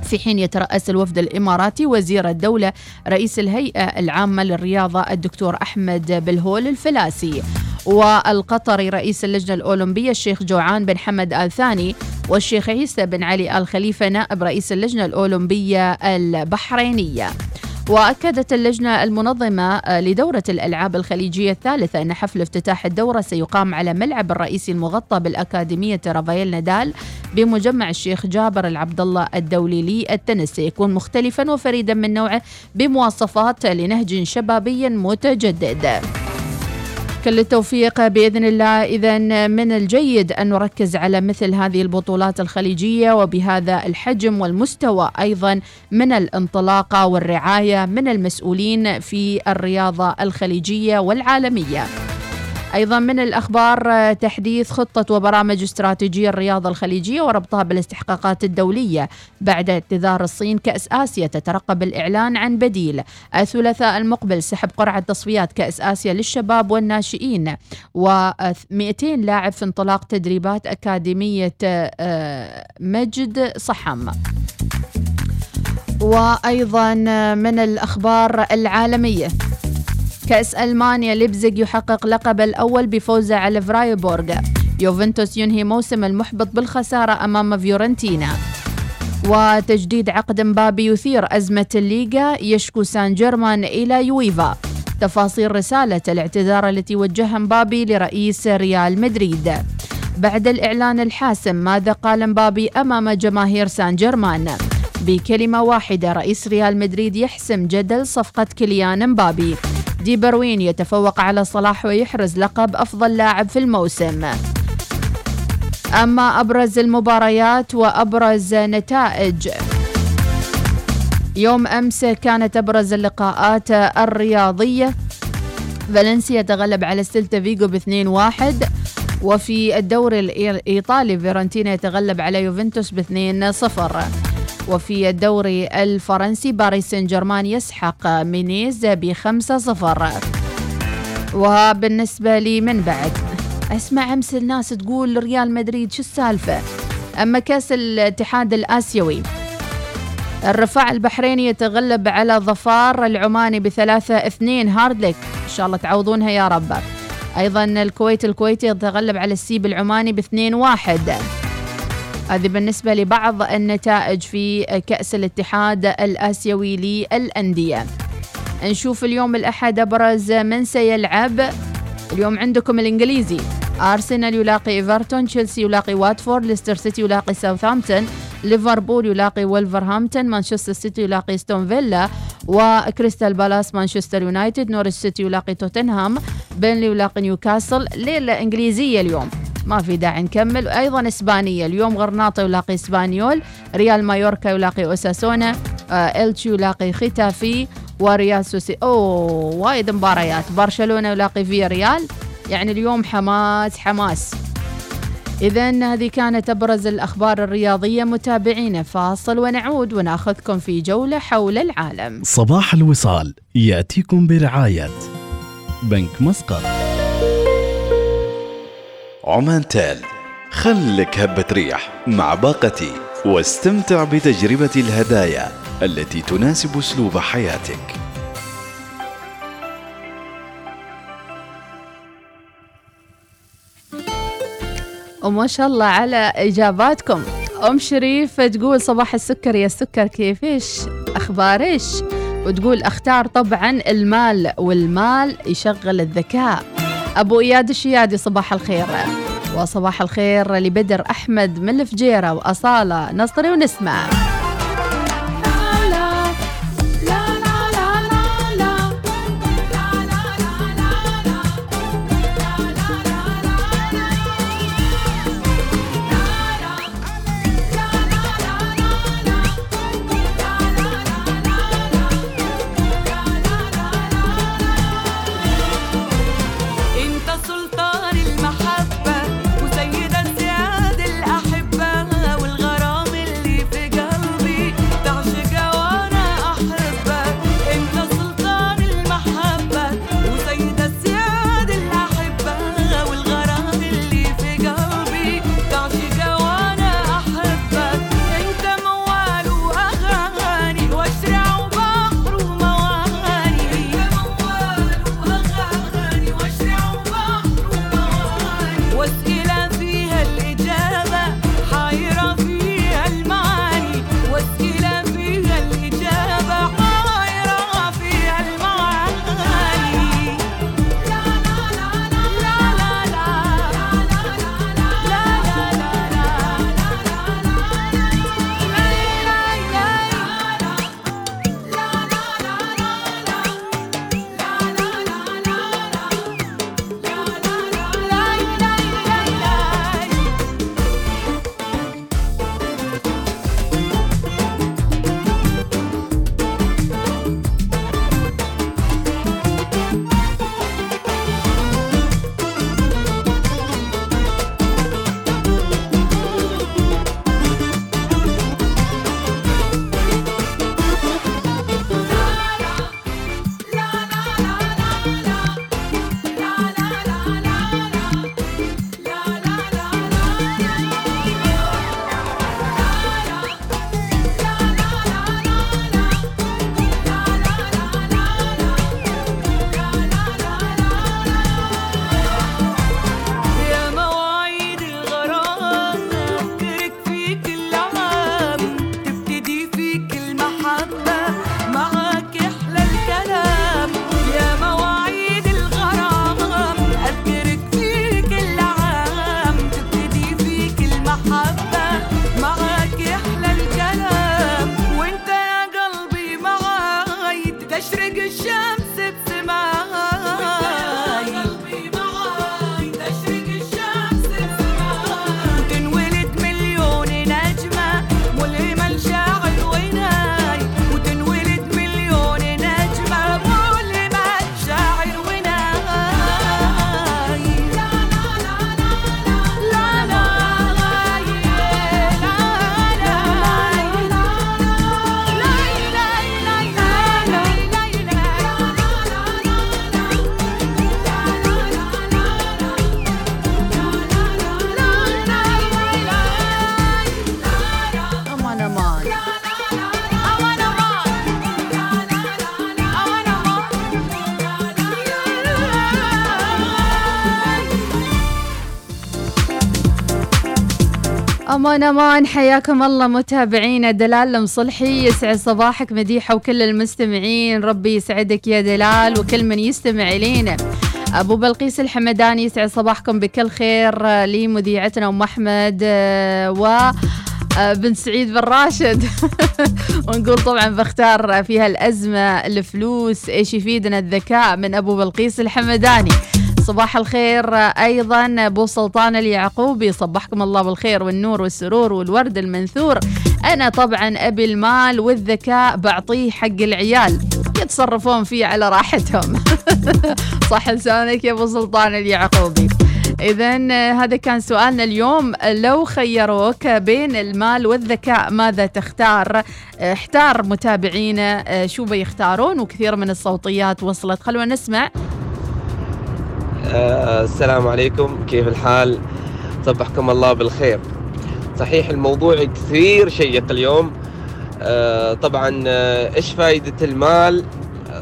في حين يترأس الوفد الإماراتي وزير الدولة رئيس الهيئة العامة للرياضة الدكتور أحمد بالهول الفلاسي. والقطري رئيس اللجنة الأولمبية الشيخ جوعان بن حمد آل ثاني والشيخ عيسى بن علي آل خليفة نائب رئيس اللجنة الأولمبية البحرينية. وأكدت اللجنة المنظمة لدورة الألعاب الخليجية الثالثة أن حفل افتتاح الدورة سيقام على ملعب الرئيسي المغطى بالأكاديمية رافائيل نادال بمجمع الشيخ جابر العبد الله الدولي للتنس. سيكون مختلفا وفريدا من نوعه بمواصفات لنهج شبابي متجدد. كل التوفيق بإذن الله اذا من الجيد أن نركز على مثل هذه البطولات الخليجية وبهذا الحجم والمستوى أيضا من الانطلاقة والرعاية من المسؤولين في الرياضة الخليجية والعالمية. أيضا من الأخبار تحديث خطة وبرامج استراتيجية الرياضة الخليجية وربطها بالاستحقاقات الدولية بعد اعتذار الصين كأس آسيا تترقب الإعلان عن بديل. الثلاثاء المقبل سحب قرعة تصفيات كأس آسيا للشباب والناشئين و200 لاعب في انطلاق تدريبات أكاديمية مجد صحم. وأيضا من الأخبار العالمية. كأس ألمانيا ليبزيغ يحقق لقب الأول بفوزه على فرايبورغ. يوفنتوس ينهي موسم المحبط بالخسارة أمام فيورنتينا. وتجديد عقد مبابي يثير أزمة الليغا يشكو سان جيرمان إلى يويفا. تفاصيل رسالة الاعتذار التي وجهها مبابي لرئيس ريال مدريد. بعد الإعلان الحاسم ماذا قال مبابي أمام جماهير سان جيرمان؟ بكلمة واحدة رئيس ريال مدريد يحسم جدل صفقة كيليان مبابي. دي بروين يتفوق على صلاح ويحرز لقب أفضل لاعب في الموسم. أما أبرز المباريات وأبرز نتائج. يوم أمس كانت أبرز اللقاءات الرياضية. فالنسيا تغلب على سيلتا فيجو ب 2-1 وفي الدوري الإيطالي فيورنتينا يتغلب على يوفنتوس ب 2-0 وفي الدوري الفرنسي باريس سان جيرمان يسحق ميتز ب 5-0 وبالنسبة لي من بعد أسمع أمس الناس تقول ريال مدريد شو السالفة؟ أما كأس الاتحاد الآسيوي الرفاع البحريني يتغلب على ظفار العماني بثلاثة اثنين. هاردلك إن شاء الله تعوضونها يا رب. أيضا الكويت الكويتي يتغلب على السيب العماني باثنين واحد. هذه بالنسبة لبعض النتائج في كأس الاتحاد الآسيوي للأندية. نشوف اليوم الأحد أبرز من سيلعب. اليوم عندكم الإنجليزي. أرسنال يلاقي إيفرتون تشيلسي يلاقي واتفورد ليستر سيتي يلاقي ساوثهامبتون ليفربول يلاقي ولفرهامبتون مانشستر سيتي يلاقي أستون فيلا وكريستال بالاس مانشستر يونايتد نوريتش سيتي يلاقي توتنهام بيرنلي يلاقي نيوكاسل. ليلة إنجليزية اليوم. ما في داعي نكمل. وأيضا إسبانية. اليوم غرناطة يلاقي إسبانيول ريال مايوركا يلاقي أوساسونا آه إلتشي يلاقي ختافي وريال سوسي أوه وايد مباريات. برشلونة يلاقي فيا ريال يعني اليوم حماس حماس. إذا هذه كانت أبرز الأخبار الرياضية. متابعين فاصل ونعود وناخذكم في جولة حول العالم. صباح الوصال. يأتيكم برعاية بنك مسقط. عمان تال. خلك هبة ريح مع باقتي واستمتع بتجربة الهدايا التي تناسب أسلوب حياتك. وما شاء الله على إجاباتكم. أم شريف تقول صباح السكر يا السكر كيفش أخبارش وتقول أختار طبعا المال والمال يشغل الذكاء. أبو إياد الشيادي صباح الخير. وصباح الخير لبدر أحمد من الفجيرة وأصالة نصري ونسمع أمان أمان. حياكم الله متابعينا دلال المصلحي يسعد صباحك مديحة وكل المستمعين. ربي يسعدك يا دلال وكل من يستمع إلينا. أبو بلقيس الحمداني يسعد صباحكم بكل خير آه، لمذيعتنا أم أحمد آه، و آه، بن سعيد بن راشد. ونقول طبعا بختار في هالأزمة الفلوس إيش يفيدنا الذكاء من أبو بلقيس الحمداني. صباح الخير أيضا أبو سلطان اليعقوبي. صبحكم الله بالخير والنور والسرور والورد المنثور. أنا طبعا أبي المال والذكاء بعطيه حق العيال. يتصرفون فيه على راحتهم. صح لسانك يا أبو سلطان اليعقوبي. إذا هذا كان سؤالنا اليوم. لو خيروك بين المال والذكاء ماذا تختار؟ احتار متابعينا شو بيختارون؟ وكثير من الصوتيات وصلت. خلونا نسمع آه السلام عليكم. كيف الحال؟ صبحكم الله بالخير. صحيح الموضوع كثير شيق اليوم. آه طبعا آه إيش فائدة المال؟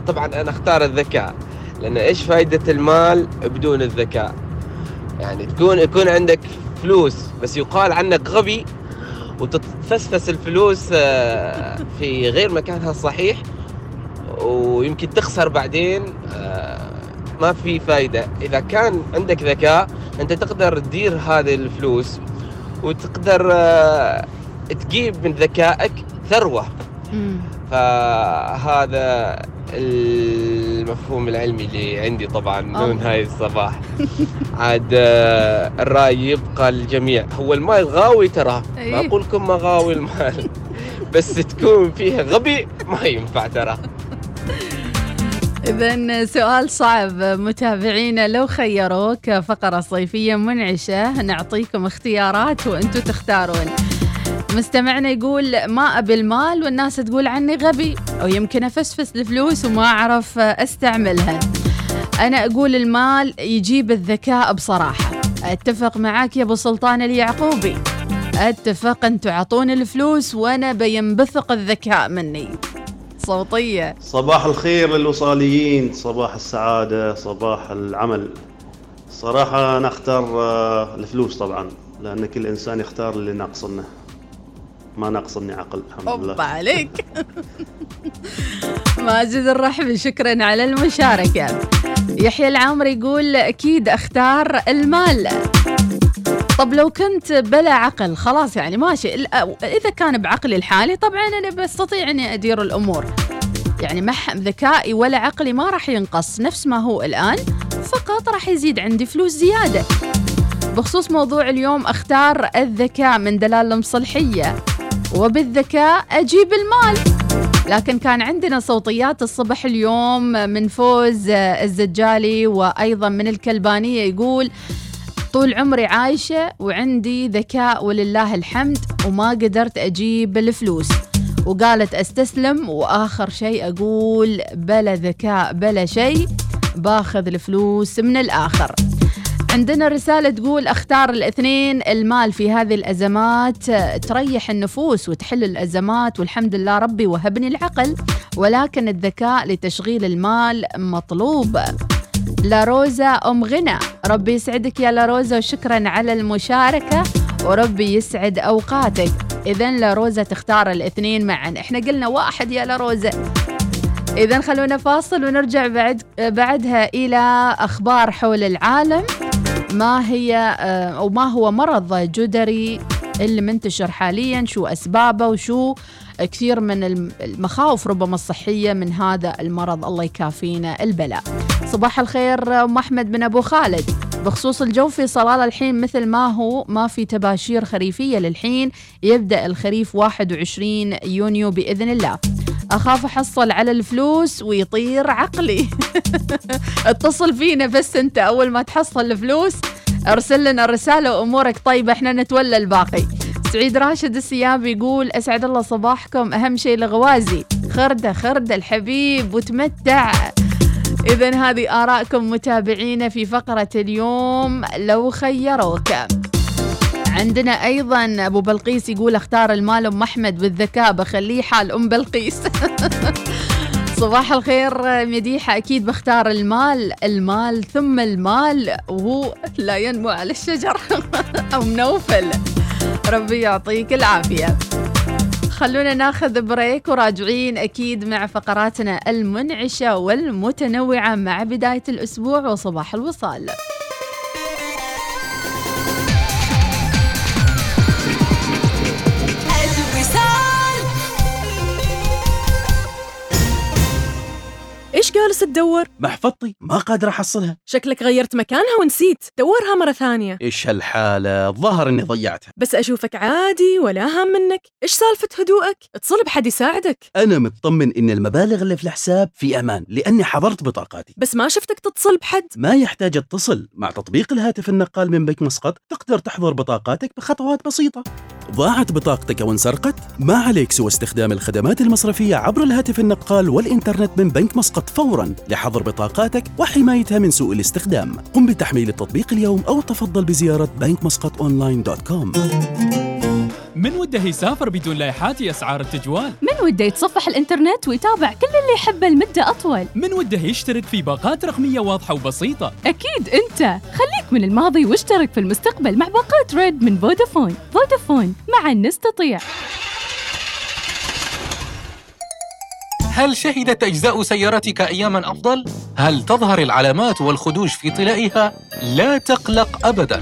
طبعا أنا أختار الذكاء لأن إيش فائدة المال بدون الذكاء؟ يعني تكون يكون عندك فلوس بس يقال عنك غبي وتتفسفس الفلوس آه، في غير مكانها الصحيح ويمكن تخسر بعدين ما في فايدة. إذا كان عندك ذكاء أنت تقدر تدير هذه الفلوس وتقدر آه، تجيب من ذكائك ثروة. فهذا المفهوم العلمي اللي عندي طبعا من هاي الصباح. عاد آه، الرأي يبقى للجميع. هو المال غاوي ترى. ما إيه. أقول لكم ما غاوي المال بس تكون فيه غبي ما ينفع ترى. إذا سؤال صعب. متابعينا لو خيروك فقرة صيفية منعشة نعطيكم اختيارات وأنتم تختارون. مستمعنا يقول ما أبي المال والناس تقول عني غبي أو يمكن أفسفس الفلوس وما أعرف أستعملها. أنا أقول المال يجيب الذكاء بصراحة. أتفق معاك يا أبو سلطان اليعقوبي. أتفق أنتوا أعطوني الفلوس وأنا بينبثق الذكاء مني. صوتية. صباح الخير للوصاليين صباح السعادة صباح العمل. صراحة أنا أختار آه، الفلوس طبعا لأن كل إنسان يختار اللي ناقصنه. ما ناقصني عقل الحمد أوبا لله عليك. ماجد الرحبي شكرا على المشاركة. يحيى العامر يقول أكيد أختار المال. طب لو كنت بلا عقل خلاص يعني ماشي. إذا كان بعقلي الحالي طبعا أنا بستطيع أني أدير الأمور. يعني مع ذكائي ولا عقلي ما راح ينقص نفس ما هو الآن. فقط راح يزيد عندي فلوس زيادة. بخصوص موضوع اليوم أختار الذكاء من دلال المصلحية وبالذكاء أجيب المال. لكن كان عندنا صوتيات الصبح اليوم من فوز الزجالي وأيضا من الكلبانية يقول طول عمري عايشة وعندي ذكاء ولله الحمد وما قدرت أجيب الفلوس. وقالت أستسلم وآخر شيء أقول بلا ذكاء بلا شيء باخذ الفلوس من الآخر. عندنا رسالة تقول أختار الاثنين المال في هذه الأزمات تريح النفوس وتحل الأزمات والحمد لله ربي وهبني العقل. ولكن الذكاء لتشغيل المال مطلوب. لاروزا أم غنى. ربي يسعدك يا لاروزا وشكرا على المشاركة وربي يسعد أوقاتك. إذا لاروزا تختار الاثنين معا. إحنا قلنا واحد يا لاروزا إذا خلونا فاصل ونرجع بعد بعدها إلى أخبار حول العالم. ما هي آه، أو ما هو مرض جدري اللي منتشر حاليا؟ شو أسبابه؟ وشو كثير من الم- المخاوف ربما الصحية من هذا المرض. الله يكافينا البلاء. صباح الخير أم أحمد بن أبو خالد. بخصوص الجو في صلالة الحين مثل ما هو ما في تباشير خريفية للحين. يبدأ الخريف 21 يونيو بإذن الله. أخاف أحصل على الفلوس ويطير عقلي. اتصل فينا بس أنت أول ما تحصل الفلوس. أرسل لنا رسالة وأمورك. طيبة إحنا نتولى الباقي. سعيد راشد السياب يقول أسعد الله صباحكم. أهم شيء الغوازي. خردة خردة الحبيب وتمتع. إذا هذه آرائكم متابعينا في فقرة اليوم لو خيروك. عندنا أيضا أبو بلقيس يقول أختار المال أم أحمد والذكاء بخليه حال أم بلقيس. صباح الخير مديحة أكيد بختار المال المال ثم المال وهو لا ينمو على الشجر. أو منوفل ربي يعطيك العافية. خلونا ناخذ بريك وراجعين أكيد مع فقراتنا المنعشة والمتنوعة مع بداية الأسبوع وصباح الوصال. جالس تدور؟ محفظتي ما قادر أحصلها. شكلك غيرت مكانها ونسيت. دورها مرة ثانية. إيش هالحالة؟ الظاهر إني ضيعتها. بس أشوفك عادي ولا هامنك. إيش سالفة هدوءك؟ اتصل بحد يساعدك. أنا مطمن إن المبالغ اللي في الحساب في أمان لأني حظرت بطاقاتي. بس ما شفتك تتصل بحد. ما يحتاج اتصل. مع تطبيق الهاتف النقال من بنك مسقط تقدر تحظر بطاقاتك بخطوات بسيطة. ضاعت بطاقتك أو انسرقت؟ ما عليك سوى استخدام الخدمات المصرفية عبر الهاتف النقال والإنترنت من بنك مسقط فورا لحظر بطاقاتك وحمايتها من سوء الاستخدام قم بتحميل التطبيق اليوم أو تفضل بزيارة بنك مسقط online dot com من وده يسافر بدون لايحات أسعار التجوال؟ من وده يتصفح الإنترنت ويتابع كل اللي يحبه لمدة أطول؟ من وده يشترك في باقات رقمية واضحة وبسيطة؟ أكيد أنت. خليك من الماضي واشترك في المستقبل مع باقات ريد من فودافون. فودافون معا نستطيع. هل شهدت أجزاء سيارتك أياما أفضل؟ هل تظهر العلامات والخدوش في طلائها؟ لا تقلق أبداً.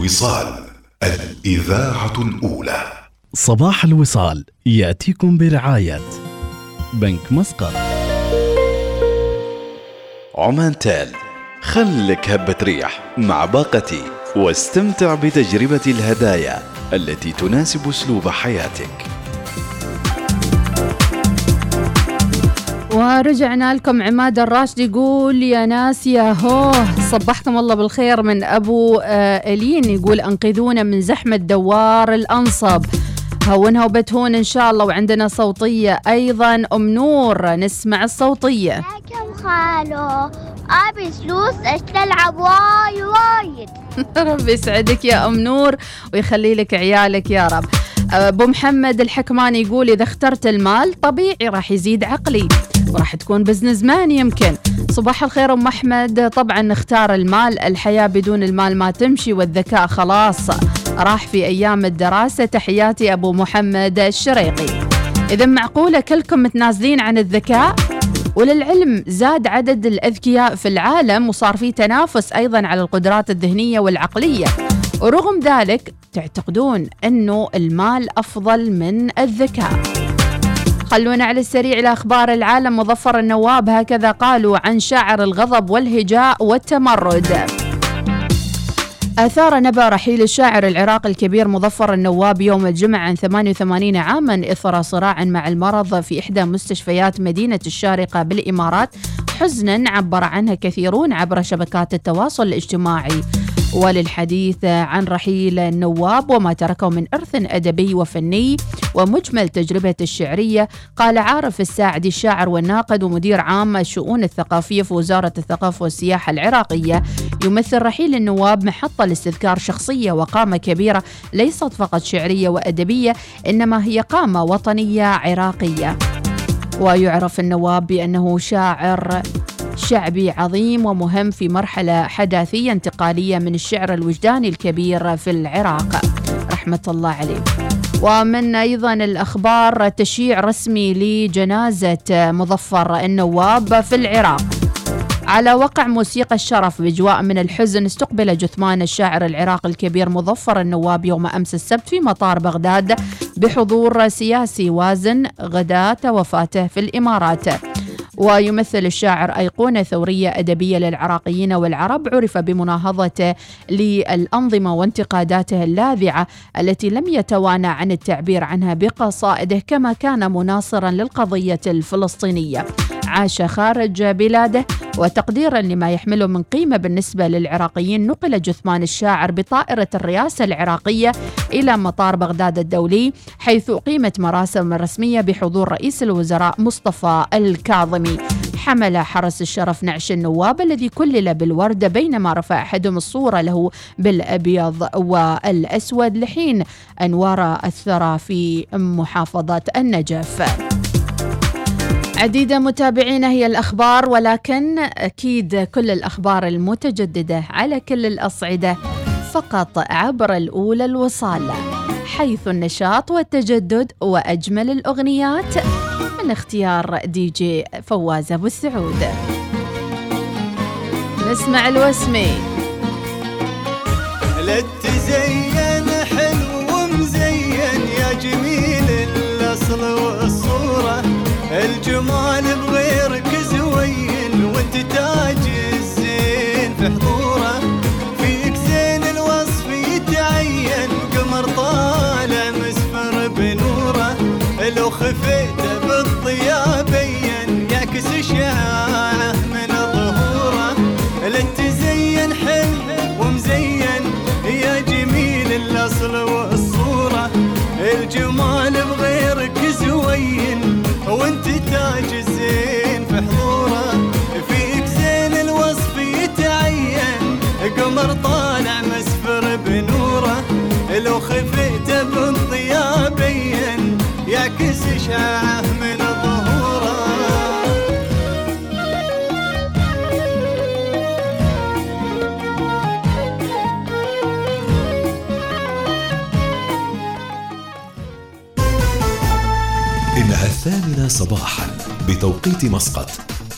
الوصال الإذاعة الأولى. صباح الوصال يأتيكم برعاية بنك مسقط. عمان تال خلك هبة ريح مع باقتي واستمتع بتجربة الهدايا التي تناسب أسلوب حياتك. ورجعنا لكم عماد الراشد يقول يا ناس يا هو صبحكم الله بالخير من أبو آه إلين يقول أنقذونا من زحمة دوار الأنصب. هونها وبتهون إن شاء الله وعندنا صوتية أيضا. أم نور نسمع الصوتية. كم خالو أبي فلوس تلعب؟ واي وايد. ربي يسعدك يا أم نور ويخلي لك عيالك يا رب. أبو محمد الحكماني يقول إذا اخترت المال طبيعي راح يزيد عقلي. وراح تكون بزنس مان يمكن. صباح الخير أم أحمد. طبعا نختار المال الحياة بدون المال ما تمشي والذكاء خلاص. راح في أيام الدراسة. تحياتي أبو محمد الشريقي. إذا معقولة كلكم متنازلين عن الذكاء؟ وللعلم زاد عدد الأذكياء في العالم وصار في تنافس أيضا على القدرات الذهنية والعقلية. ورغم ذلك تعتقدون أنه المال أفضل من الذكاء. خلونا على السريع إلى أخبار العالم. مظفر النواب هكذا قالوا عن شاعر الغضب والهجاء والتمرد. أثار نبأ رحيل الشاعر العراقي الكبير مظفر النواب يوم الجمعة عن 88 عاما إثر صراع مع المرض في إحدى مستشفيات مدينة الشارقة بالإمارات حزنا عبر عنها كثيرون عبر شبكات التواصل الاجتماعي. وللحديث عن رحيل النواب وما تركه من إرث أدبي وفني ومجمل تجربة الشعرية قال عارف الساعدي الشاعر والناقد ومدير عام الشؤون الثقافية في وزارة الثقافة والسياحة العراقية. يمثل رحيل النواب محطة لاستذكار شخصية وقامة كبيرة ليست فقط شعرية وأدبية إنما هي قامة وطنية عراقية. ويعرف النواب بأنه شاعر شعبي عظيم ومهم في مرحلة حداثية انتقالية من الشعر الوجداني الكبير في العراق. رحمة الله عليه. ومن أيضا الأخبار تشييع رسمي لجنازة مظفر النواب في العراق. على وقع موسيقى الشرف بجواء من الحزن استقبل جثمان الشاعر العراقي الكبير مظفر النواب يوم أمس السبت في مطار بغداد بحضور سياسي وازن غداة وفاته في الإمارات. ويمثل الشاعر أيقونة ثورية أدبية للعراقيين والعرب عرف بمناهضته للأنظمة وانتقاداته اللاذعة التي لم يتوانى عن التعبير عنها بقصائده كما كان مناصرا للقضية الفلسطينية. عاش خارج بلاده وتقديرا لما يحمله من قيمة بالنسبة للعراقيين نقل جثمان الشاعر بطائرة الرئاسة العراقية إلى مطار بغداد الدولي حيث أقيمت مراسم رسمية بحضور رئيس الوزراء مصطفى الكاظمي. حمل حرس الشرف نعش النواب الذي كلل بالوردة بينما رفع أحدهم الصورة له بالأبيض والأسود لحين أنوار الثرى في محافظة النجف. عديدة متابعينا هي الأخبار ولكن أكيد كل الأخبار المتجددة على كل الأصعدة فقط عبر الأولى الوصال. حيث النشاط والتجدد وأجمل الأغنيات من اختيار دي جي فواز أبو السعود. نسمع الوسمي. تزين حلو ومزين يا جميل الأصل والصورة الجمال بغيرك زوين وانت تاج قمر طالع مسفر بنوره لو خفيت بالضياء بين يعكس شعاعه من ظهوره. إنها الثامنة صباحا بتوقيت مسقط.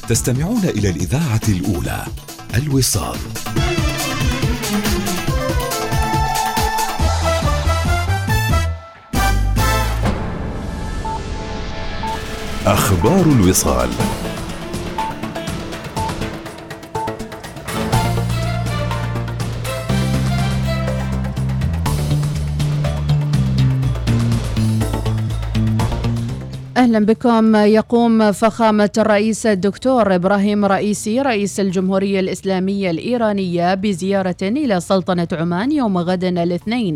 تستمعون إلى الإذاعة الأولى الوصال. أخبار الوصال. أهلا بكم. يقوم فخامة الرئيس الدكتور إبراهيم رئيسي رئيس الجمهورية الإسلامية الإيرانية بزيارة إلى سلطنة عمان يوم غد الاثنين.